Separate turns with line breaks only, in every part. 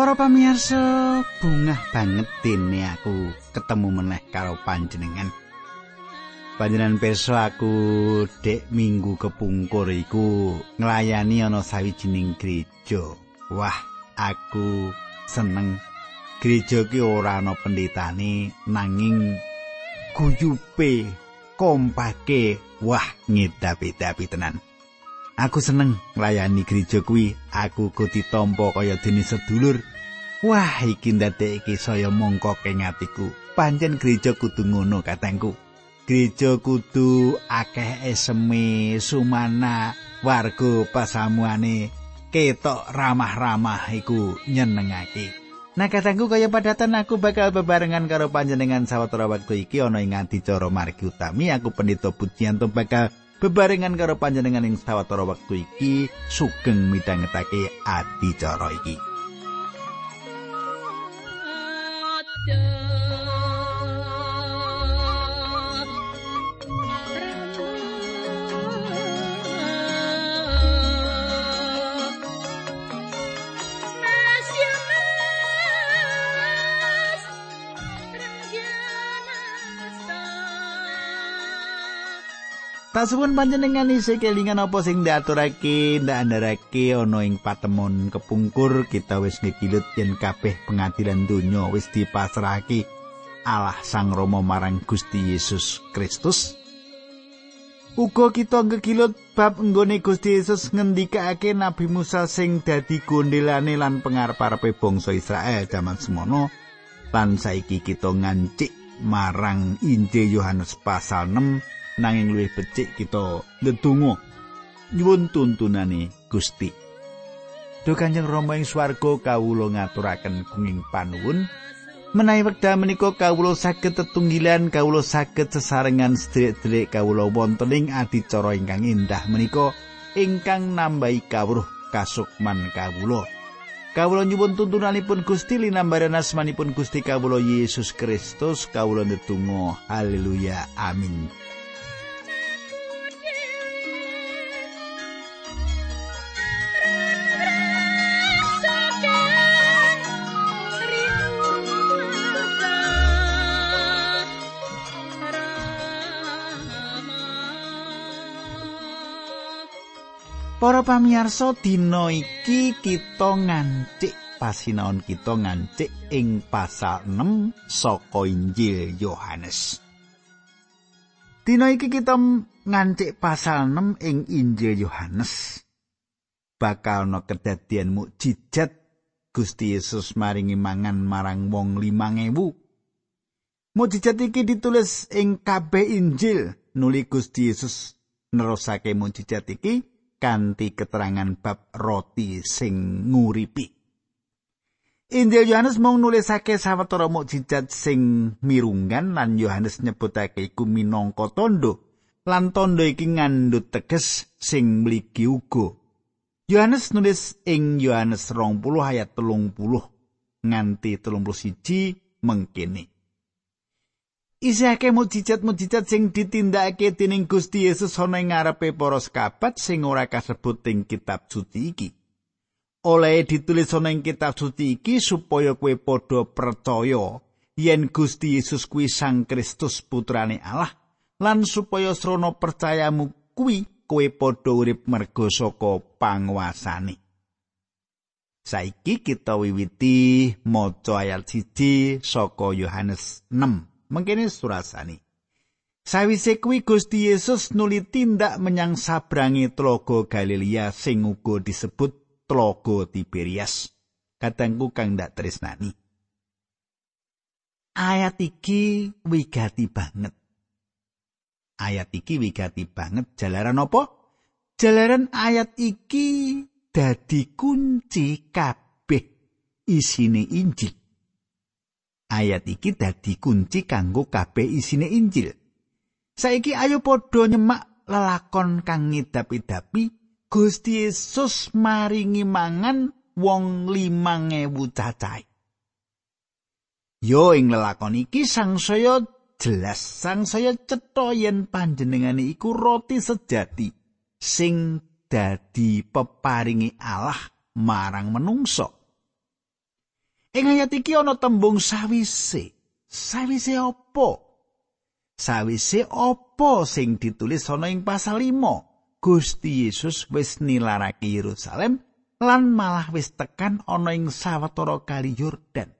Para pamirsa, bungah banget dene aku ketemu meneh karo panjenengan. Panjenengan pirsa aku dek minggu kepungkur iku nglayani ana sawijining gereja. Wah, aku seneng gereja ki ora ana pendetane nanging guyupe kompake wah ngedapi-dapi tenan. Aku seneng nglayani gereja kuwi. Aku kok ditampa kaya dene sedulur. Wah, iki ndadekke saya mongko ing atiku. Pancen gereja kudu ngono katengku. Gereja kudu akeh eseme, sumana, warga pasamuane ketok ramah-ramah iku nyenengake. Nah katangku kaya padatan aku bakal bebarengan karo panjenengan sawetara wektu iki ana ing adicara margi utami aku pendeta pujian bakal bebarengan karo panjenengan ing sawetara wektu iki sugeng midhangetake adicara iki. Tak suwun panjenengan isih kelingan apa sing diaturake, ndak ana ing patemon kepungkur kita wis ngekilut yen kabeh pengadilan donya wis dipasrahake Allah Sang Rama marang Gusti Yesus Kristus. Uga kita ngekilut bab nggone Gusti Yesus ngendikake Nabi Musa sing dadi gondelane lan pengarep-arepe bangsa Israel jaman semono lan saiki kita ngancik marang Injil Yohanes pasal 6 nanging luwih becik kita ndedonga nyuwun tuntunane Gusti. Duh Kanjeng Rama ing swarga kawula ngaturaken kenging panuwun menawi wekdal menika kawula saged tetunggilan kawula saged sesarengan sedherek-sedherek kawula wonten ing adicara ingkang indah menika ingkang nambahi kawruh kasukman kawula. Kawula nyuwun tuntunanipun Gusti linambaran asmanipun Gusti kawula Yesus Kristus kawula ndedonga haleluya amin. Para pamirsa dina iki kita ngancik pasinaon kita ngancik ing pasal 6 saka Injil Yohanes. Dina iki kita ngancik pasal 6 ing Injil Yohanes. Bakal no kedadian mukjizat Gusti Yesus maringi mangan marang wong 5000. Mukjizat iki ditulis ing kabeh Injil nuli Gusti Yesus nerusake mukjizat iki kanthi keterangan bab roti sing nguripi. Injil Yohanes mung nulisake sawetara mukjizat sing mirunggan lan Yohanes nyebutake iku minangka tondo lan tondo iki ngandhut teges sing mligi uga. Yohanes nulis ing Yohanes 20 ayat 30 nganti 31 mengkene. Isihake mujizat-mujizat sing ditindakake dening Gusti Yesus ana ing ngarepe para sekabat sing ora kasebut ing kitab suci iki. Oleh ditulis ana ing kitab suci iki supaya kowe padha percaya yen Gusti Yesus kuwi Sang Kristus putrane Allah lan supaya srana percayamu kuwi kowe padha urip mergo saka panguasane. Saiki kita wiwiti maca ayat 1 saka Yohanes 6. Mengkene surasani. Sawise kuwi Gusti Yesus nuli tindak menyang sabrangi tlaga Galilea sing uga disebut tlaga Tiberias. Katengku kang ndak tresnani. Ayat iki wigati banget. Ayat iki wigati banget jalaran apa? Jalaran ayat iki dadi kunci kabeh isine Injil. Ayat iki dadi kunci kanggo kabeh isine Injil. Saiki ayo padha nyemak lelakon kang ngidapi-dapi Gusti Yesus maringi mangan wong limang ewu cacai. Yo ing lelakon iki sangsaya jelas sangsaya cetha yen panjenengane iku roti sejati sing dadi peparingi Allah marang menungso. Ing ayat iki ana tembung sawise. Sawise apa? Sawise apa sing ditulis ana ing pasal 5? Gusti Yesus wis nilarake Yerusalem lan malah wis tekan ana ing sawetara kali Yordan.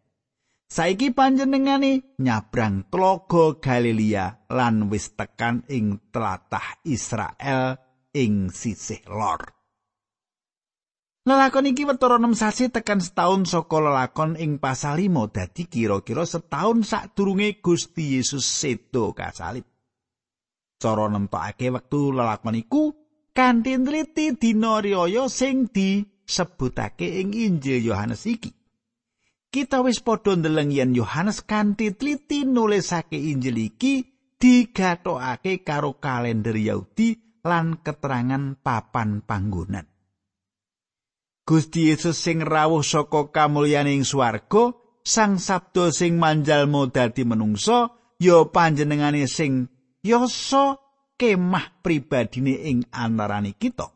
Saiki panjenengane nyabrang tlaga Galilea lan wis tekan ing tlatah Israel ing sisih lor. Lelakon iki wetara 6 sasi tekan setahun saka lelakon ing pasal 5 dadi kira-kira setahun sadurunge Gusti Yesus sedo kasalib. Cara nemtokake wektu lelakon iku kanthi nliti dina riyaya sing disebutake ing Injil Yohanes iki. kita wis padha ndeleng yen Yohanes kanthi tliti nulisake Injil iki digathokake karo kalender Yahudi lan keterangan papan panggonan. Gusti Yesus sing rawuh saka kamulyaning swarga, Sang Sabda sing manjalma dadi menungsa, ya panjenengane sing yasa kemah pribadine ing antaraning kita.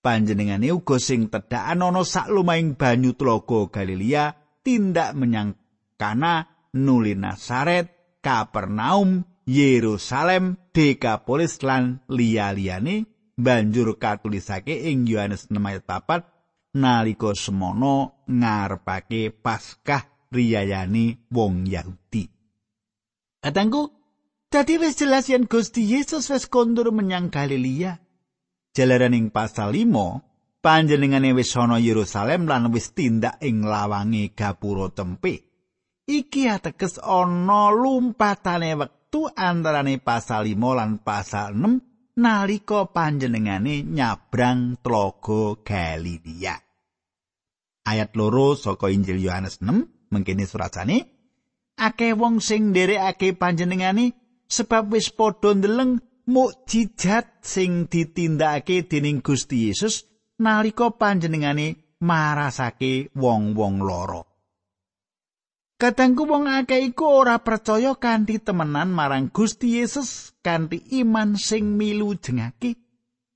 panjenengane uga sing tedhakan ana saklumahing banyu tlaga Galilea tindak menyang Kana, nuli Nasaret, Kapernaum, Yerusalem, Dekapolis lan liya-liyane banjur katulisake ing Yohanes 6 ayat 4 nalika semono ngarepake Paskah riyayane wong Yahudi. Katangku, dadi wis jelas yen Gusti Yesus wis kondur menyang Galilea. Jalaraning pasal 5, panjenengane wis ana Yerusalem lan wis tindak ing lawange gapura tempe. Iki ateges ana lumpatane wektu antarane pasal 5 lan pasal 6 nalika panjenengane nyabrang tlaga Galilea. Ayat loro saka Injil Yohanes 6 mengkene surasane akeh wong sing nderekake panjenengane sebab wis padha ndeleng mukjizat sing ditindakake dening Gusti Yesus nalika panjenengane marasake wong-wong loro. Katengku wong akeh iku ora percaya kanthi temenan marang Gusti Yesus kanthi iman sing milu jengake.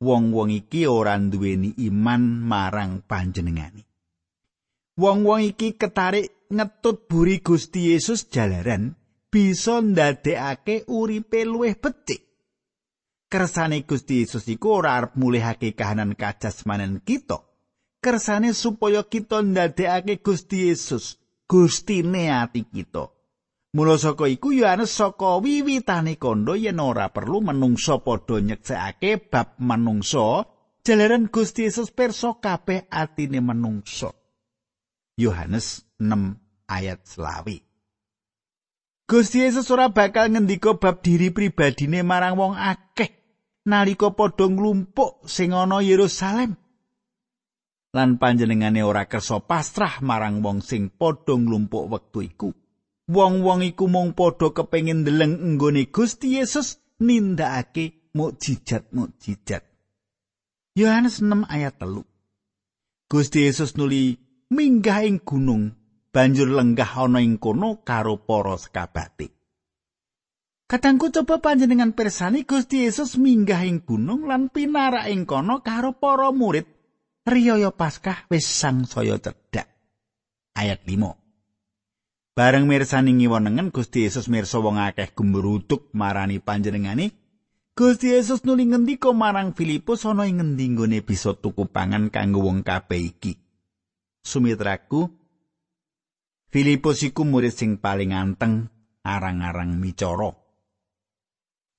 Wong-wong iki ora duweni iman marang panjenengane. Wong-wong iki ketarik ngetut buri Gusti Yesus jalaran bisa ndadekake uripe luwih becik. kersane Gusti Yesus iku ora arep mulihake kahanan kajasmanen kita. Kersane supaya kita ndadekake Gusti Yesus Gustine ati kita. Mula saka iku Yohanes saka wiwitane kandha yen ora perlu menungso padha nyeksekake bab manungsa jalaran Gusti Yesus perso kabeh atine menungso. Yohanes 6 ayat selawi. Gusti Yesus ora bakal ngendika bab diri pribadine marang wong akeh nalika padha nglumpuk sing ana Yerusalem. Lan panjenengane ora kersa pasrah marang wong sing padha nglumpuk wektu iku. Wong-wong iku mung padha kepengin ndeleng enggone Gusti Yesus nindakake mukjizat-mukjizat. Yohanes 6 ayat telu. Gusti Yesus nuli minggah ing gunung banjur lenggah ana ing kono karo para sekabate. Kadangku coba panjenengan persani Gusti Yesus minggah ing gunung lan pinara ing kono karo para murid. Riyaya Paskah wis sang saya cedhak. Ayat 5. Bareng mirsani ngiwonengen Gusti Yesus mirsa wong akeh gumrutuk marani panjenengane. Gusti Yesus nuli ngendika marang Filipus ana ing ngendi nggone bisa tuku pangan kanggo wong kabeh iki. Sumitraku Filipus iku murid sing paling anteng arang-arang micara.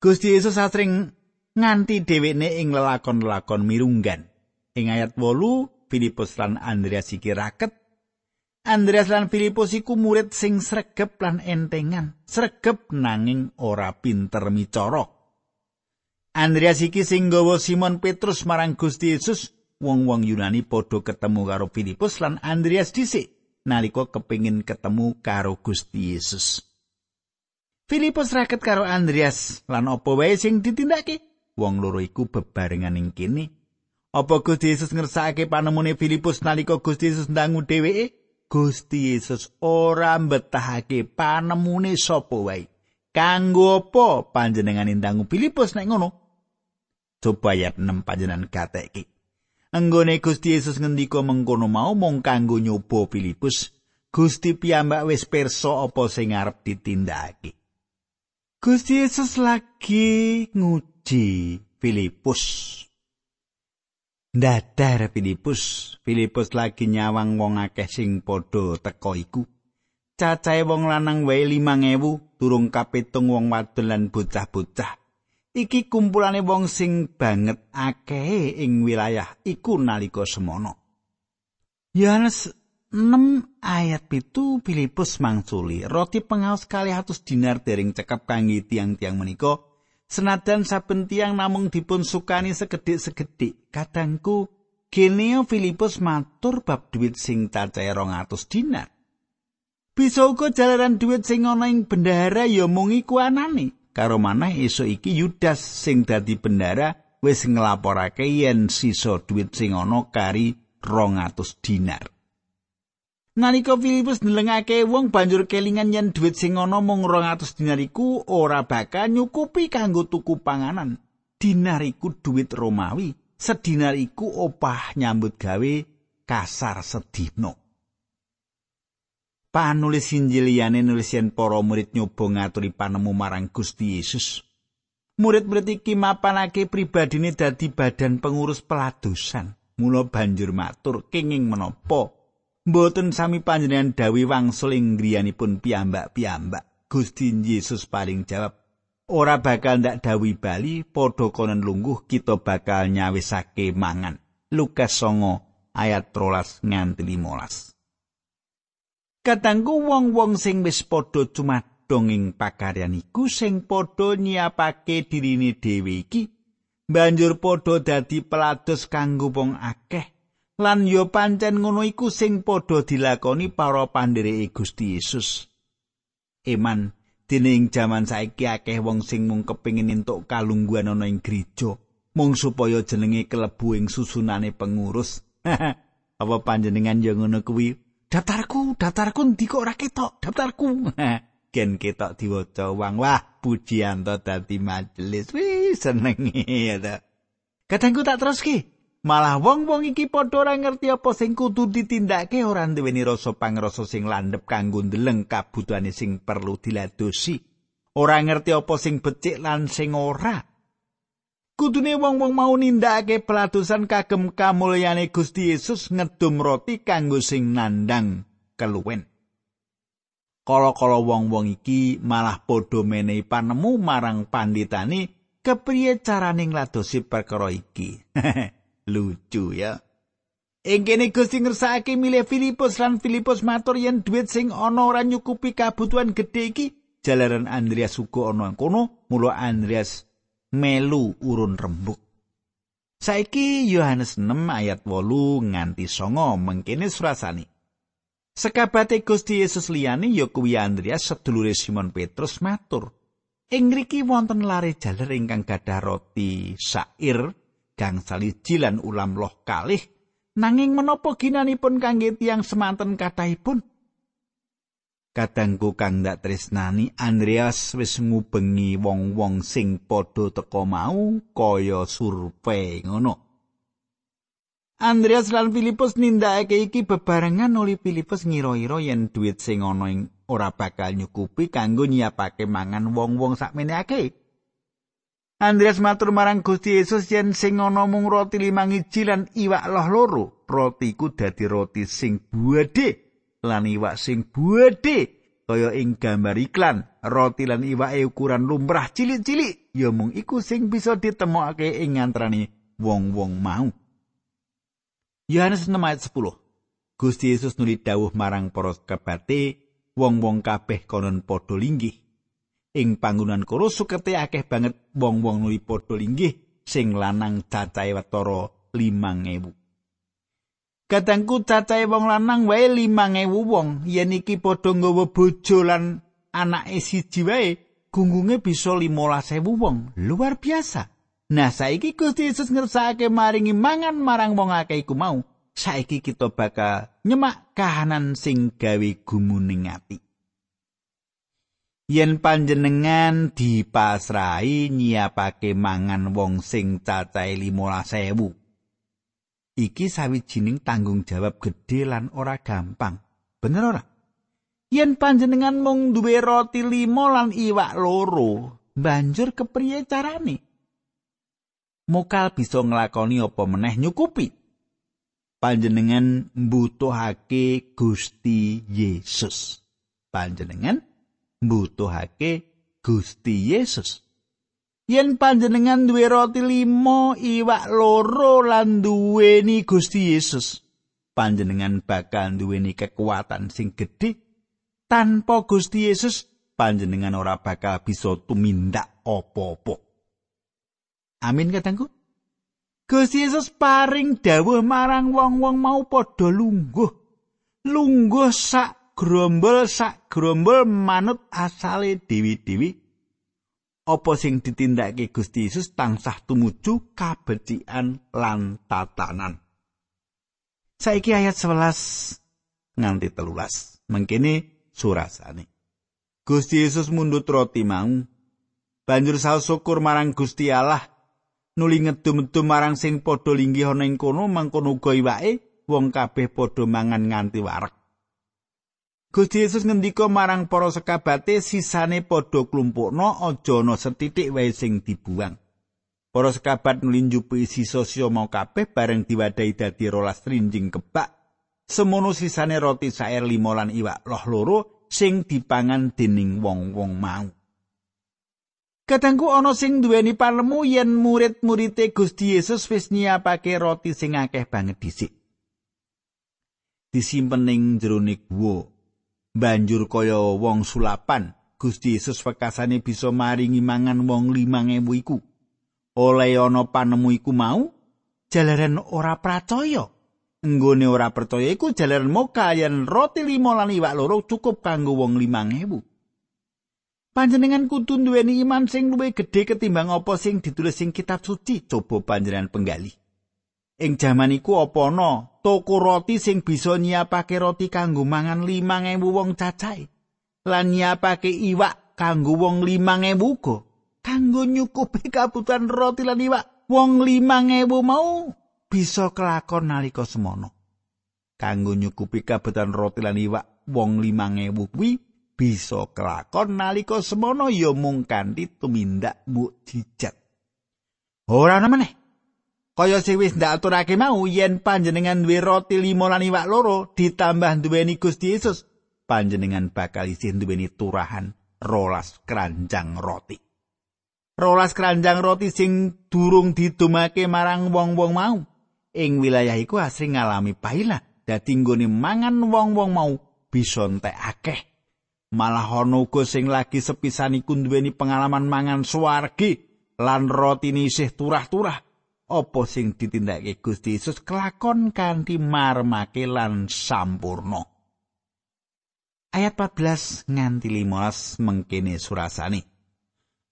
Gusti Yesus asring nganti dhewekne ing lelakon-lelakon mirunggan. Ing ayat 8 Filipus lan Andreas iki raket. Andreas lan Filipus iku murid sing sregep lan entengan, sregep nanging ora pinter micara. Andreas iki sing gawa Simon Petrus marang Gusti Yesus, wong-wong Yunani padha ketemu karo Filipus lan Andreas dhisik nalika kepingin ketemu karo Gusti Yesus. Filipus raket karo Andreas lan apa wae sing ditindakake wong loro iku bebarengan ing kene apa Gusti Yesus ngersakake panemune Filipus nalika Gusti Yesus ndangu dheweke Gusti Yesus ora mbetahake panemune sapa wae kanggo apa panjenengan ndangu Filipus nek ngono coba ayat 6 panjenengan gateki Anggone Gusti Yesus ngendika mengkono mau mung kanggo nyoba Filipus, Gusti piyambak wis pirsa apa sing arep ditindakake. Gusti Yesus lagi nguji Filipus. Dadar Filipus, Filipus lagi nyawang wong akeh sing padha teka iku. Cacahe wong lanang wae 5000, durung kapitung wong wadon lan bocah-bocah. Iki kumpulane wong sing banget akeh ing wilayah iku nalika semono. Yohanes 6 ayat pitu Filipus mangsuli roti pengaos kali atus dinar dering cekap kangge tiang-tiang menika senajan saben tiang namung dipun sukani segedik-segedik kadangku Geneo Filipus matur bab duit sing cacahe 200 dinar bisa uga jalaran duit sing ana ing bendahara ya mung iku anane karo manah esuk iki Yudas sing dadi bendara wis nglaporake yen sisa duit sing ana kari 200 dinar. Nalika Filipus ndelengake wong banjur kelingan yen duit sing ana mung 200 dinar iku ora bakal nyukupi kanggo tuku panganan. Dinar iku duit Romawi, sedinar iku opah nyambut gawe kasar sedina. panulis Injil liyane nulis yen para murid nyoba ngaturi panemu marang Gusti Yesus. Murid-murid iki mapanake pribadine dadi badan pengurus peladosan. Mula banjur matur kenging menapa mboten sami panjenengan dawi wangsul ing griyanipun piyambak-piyambak. Gusti Yesus paling jawab, ora bakal ndak dawi bali padha konen lungguh kita bakal nyawisake mangan. Lukas 9 ayat 13 nganti 15. Katanggu wong-wong sing wis padha cumadhong ing pakaryan iku sing padha nyiapake dirine dhewe iki banjur padha dadi pelados kanggo wong akeh lan ya pancen ngono iku sing padha dilakoni para pandhereke Gusti Yesus. Eman dene ing jaman saiki akeh wong sing mung kepengin entuk kalungguhan ana ing gereja mung supaya jenenge kelebu ing susunane pengurus. Apa panjenengan yo ngono kuwi? Daftarku daftarku ndi kok ora ketok? Daftarku. Gen ketok diwaca wang. Wah pujian to dadi majelis. Wis seneng ya kadangku tak terus malah wong-wong iki padha ora ngerti apa sing kudu ditindakake ora duweni rasa pangrasa sing landhep kanggo ndeleng kabutuhane sing perlu diladosi ora ngerti apa sing becik lan sing ora Kudune wong-wong mau nindakake peladosan kagem kamulyane Gusti Yesus ngedum roti kanggo sing nandang keluwen. Kala-kala wong-wong iki malah padha menehi panemu marang panditani kepriye carane ngladosi perkara iki. Lucu ya. Ing kene Gusti ngersakake milih Filipus lan Filipus matur yen dhuwit sing ana ora nyukupi kabutuhan gedhe iki, jalaran Andreas uga ana kono, mula Andreas melu urun rembuk. Saiki Yohanes 6 ayat 8 nganti 9 mengkene surasani. Sekabate Gusti Yesus liyane ya kuwi Andreas sedulure Simon Petrus matur. Ing wonten lare jaler ingkang gadah roti sair kang saliji lan ulam loh kalih nanging menapa ginanipun kangge tiang semanten kathahipun? Kadangku kang ndak tresnani Andreas wis ngubengi wong-wong sing padha teka mau kaya survei ngono. Andreas lan Filipus nindakake iki bebarengan nuli Filipus ngira-ira yen duit sing ana ing ora bakal nyukupi kanggo nyiapake mangan wong-wong sakmenehake. Andreas matur marang Gusti Yesus yen sing ana mung roti limang iji lan iwak loh loro, roti ku dadi roti sing buade. lan iwak sing buade kaya ing gambar iklan. Roti lan iwake ukuran lumrah cilik-cilik. Ya mung iku sing bisa ditemokake ing antarane wong-wong mau. Yohanes 6 ayat 10 Gusti Yesus nuli dawuh marang para kebate wong-wong kabeh konon padha linggih ing panggonan kono sukete akeh banget wong-wong nuli padha linggih sing lanang cacahe watara 5000 Kadangku cacahe wong lanang wae 5000 wong. Yen iki padha nggawa bojo lan anake siji wae gunggunge bisa 15000 wong. Luar biasa. Nah saiki Gusti Yesus ngersakake maringi mangan marang wong akeh iku mau saiki kita bakal nyemak kahanan sing gawe gumuning ati yen panjenengan dipasrahi nyiapake mangan wong sing cacahe 15000 Iki sawijining tanggung jawab gedhe lan ora gampang. Bener ora? Yen panjenengan mung duwe roti limo lan iwak loro, banjur kepriye carane? Mokal bisa nglakoni apa meneh nyukupi? Panjenengan mbutuhake Gusti Yesus. Panjenengan mbutuhake Gusti Yesus. Yen panjenengan duwe roti limo, iwak loro lan duweni Gusti Yesus, panjenengan bakal duweni kekuatan sing gedhe tanpa Gusti Yesus panjenengan ora bakal bisa tumindak apa-apa. Amin katangku. Gusti Yesus paring dawuh marang wong-wong mau padha lungguh. Lungguh sak grombol sak grombol manut asale dewi-dewi. Apa sing ditindakake Gusti Yesus tansah tumuju kabecikan lan tatanan. Saiki ayat 11 nganti telulas. Mengkini surasane. Gusti Yesus mundut roti mau, banjur saus syukur marang Gusti Allah, nuli ngedum-edum marang sing padha linggih ana ing kono mangkono uga iwake wong kabeh padha mangan nganti warek. Gusti Yesus ngendika marang para sekabate sisane padha klumpukna aja ana setitik wae sing dibuang. Para sekabat nuli njupuki sisa-sisa mau kabeh bareng diwadahi dadi rolas trinjing kebak semono sisane roti saer limo lan iwak loh loro sing dipangan dening wong-wong mau. Kadangku ana sing duweni palemu yen murid-murite Gusti Yesus wis nyiapake roti sing akeh banget dhisik. Disimpen ning jerone guwa. Banjur kaya wong sulapan, Gusti Yesus wekasane bisa maringi mangan wong 5000 iku. Oleh ana panemu iku mau, jalaran ora percaya Enggone ora percaya iku jalaran moka yen roti limo lan iwak loro cukup kanggo wong limang ewu. Panjenengan kudu duweni iman sing luwih gedhe ketimbang apa sing ditulis sing kitab suci. Coba panjenengan penggali. Ing jaman iku apa ana toko roti sing bisa nyiapake roti kanggo mangan limang ewu wong cacahe. Lan nyiapake iwak kanggo wong limang ewu uga. Kanggo nyukupi kabutuhan roti lan iwak wong limang ewu mau bisa kelakon nalika semono. Kanggo nyukupi kabetan roti lan iwak wong 5000 kuwi bisa kelakon nalika semono ya mung kanthi tumindak mukjizat. Ora ana meneh. Kaya sing wis ndak aturake mau yen panjenengan duwe roti limo lan iwak loro ditambah duweni Gusti Yesus, panjenengan bakal isih duweni turahan rolas keranjang roti. Rolas keranjang roti sing durung didumake marang wong-wong mau. ing wilayah iku asring ngalami pailah dadi nggone mangan wong-wong mau bisa entek akeh malah ana uga sing lagi sepisan iku duweni pengalaman mangan swargi lan roti isih turah-turah apa sing ditindakake Gusti Yesus kelakon kanthi marmake lan sampurno ayat 14 nganti 15 mengkene surasane.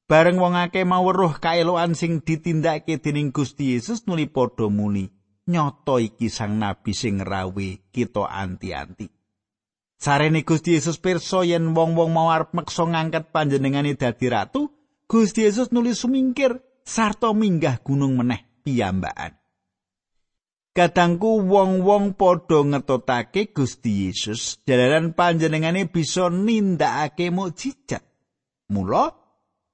Bareng wong akeh mau weruh kaeloan sing ditindakake dening Gusti Yesus nuli padha muni nyoto iki sang nabi sing rawe kita anti-anti. Sarene Gusti Yesus pirsa yen wong-wong mau arep meksa ngangkat panjenengane dadi ratu, Gusti Yesus nulis sumingkir sarta minggah gunung meneh piyambakan. Kadangku wong-wong padha ngetotake Gusti Yesus jalaran panjenengane bisa nindakake mukjizat. Mula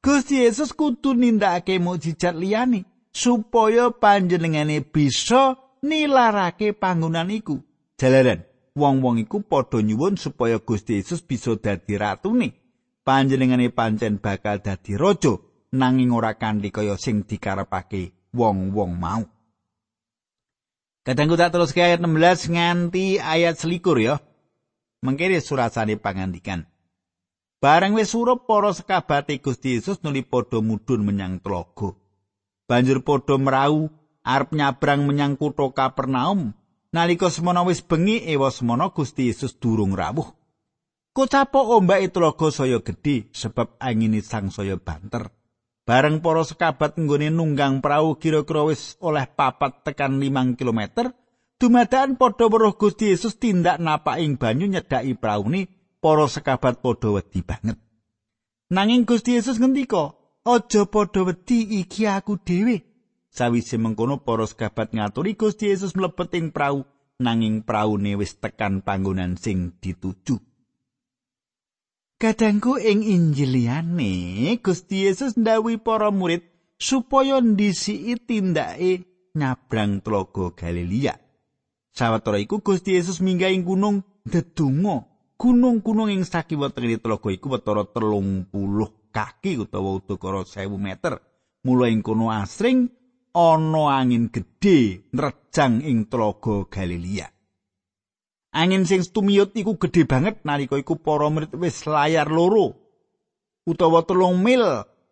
Gusti Yesus kudu nindakake mukjizat liyane. supaya panjenengane bisa nilarake panggonan iku. Jalaran wong-wong iku padha nyuwun supaya Gusti Yesus bisa dadi ratune. Panjenengane pancen bakal dadi raja nanging ora kanthi kaya sing dikarepake wong-wong mau. Kadangku tak terus ke ayat 16 nganti ayat selikur ya. Mengkiri surasane pangandikan. Bareng wis surup para sekabate Gusti Yesus nuli padha mudhun menyang tlaga. banjur padha merau arep nyabrang menyang kutha Kapernaum nalika semana wis bengi ewa semana Gusti Yesus durung rawuh Kocapo ombake tlaga saya gedhe sebab angin sang saya banter bareng para sekabat nggone nunggang prau kira-kira wis oleh papat tekan 5 km dumadakan padha weruh Gusti Yesus tindak napa ing banyu nyedaki praune para sekabat padha wedi banget nanging Gusti Yesus ngendika Aja padha wedi iki aku dhewe. Sawise mengkono para sahabat ngaturi Gusti Yesus mlebet ing prau nanging praune wis tekan panggonan sing dituju. Kadangku ing Injiliane Gusti Yesus ndawi para murid supaya ndisiki tindake nyabrang tlaga Galilea. Sawetara iku Gusti Yesus minggah ing gunung Dedungo. Gunung-gunung ing sakiwa tengene tlaga iku wetara telung puluh kaki utawa udakara 1000 meter. Mula ing kono asring ana angin gedhe nrejang ing tlaga Galilea. Angin sing tumiyut iku gedhe banget nalika iku para murid wis layar loro utawa telung mil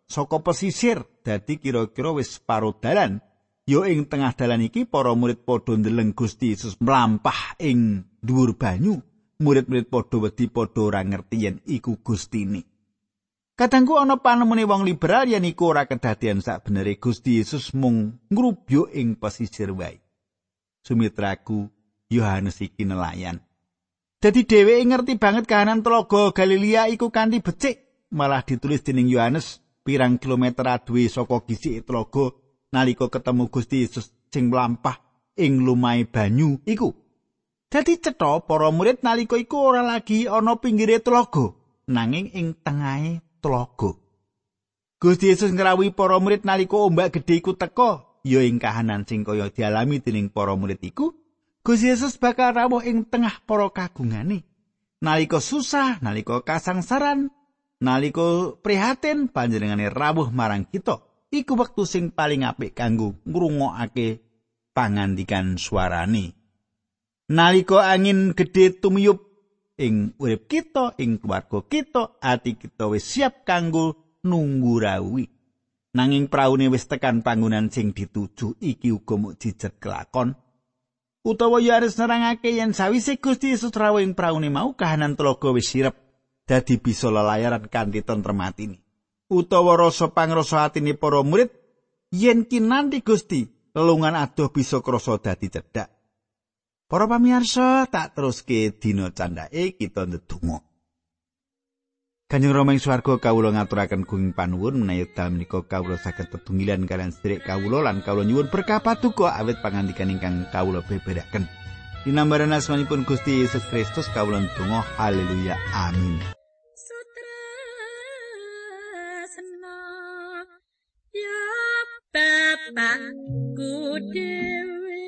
saka pesisir. Dadi kira-kira wis paro dalan. Yo ing tengah dalan iki para murid padha ndeleng Gusti Yesus mlampah ing dhuwur banyu. Murid-murid padha wedi padha ora ngerti yen iku Gustine. Kadangku ana panemune wong liberal yen iku ora kedadian sak benere Gusti Yesus mung ngrubyuk ing pesisir wae. Sumitraku Yohanes iki nelayan. Dadi dheweke ngerti banget kahanan telaga Galilea iku kanthi becik, malah ditulis dening Yohanes pirang kilometer aduwe saka gisik telaga nalika ketemu Gusti Yesus sing mlampah ing lumahe banyu iku. Dadi cetha para murid nalika iku ora lagi ana pinggire telaga, nanging ing tengahe tlaga. Gusti Yesus ngrawuhi para murid nalika ombak gedhe iku teka, ya ing kahanan sing kaya dialami dening para murid iku, Gusti Yesus bakal rawuh ing tengah para kagungane. Nalika susah, nalika kasangsaran, nalika prihatin panjenengane rawuh marang kita. Iku wektu sing paling apik kanggo ngrungokake pangandikan suarane. Nalika angin gedhe tumiyup ing urip kita ing keluarga kita ati kita wis siap kanggo nunggu rawi nanging praune wis tekan panggonan sing dituju iki uga mukjizat kelakon utawa ya harus nerangake yen sawise Gusti Yesus rawuh ing praune mau kahanan telaga wis sirep dadi bisa lelayaran kanthi tentrem atine utawa rasa pangrasa atine para murid yen kinanti Gusti lelungan adoh bisa krasa dadi cedhak Para pamirsa, tak teruske dina candhake kita ndedonga. Kanjeng Rama ing swarga kawula ngaturaken gunging panuwun menawi dal menika kawula saged tetunggilan kalian sedherek kawula lan kawula nyuwun berkah patuko awit pangandikan ingkang kawula beberaken. Dinambaran asmanipun Gusti Yesus Kristus kawula ndonga haleluya amin.
Ya Bapakku dewe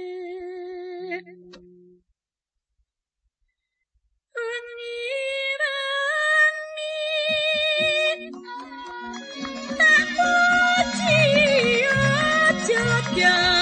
Yeah.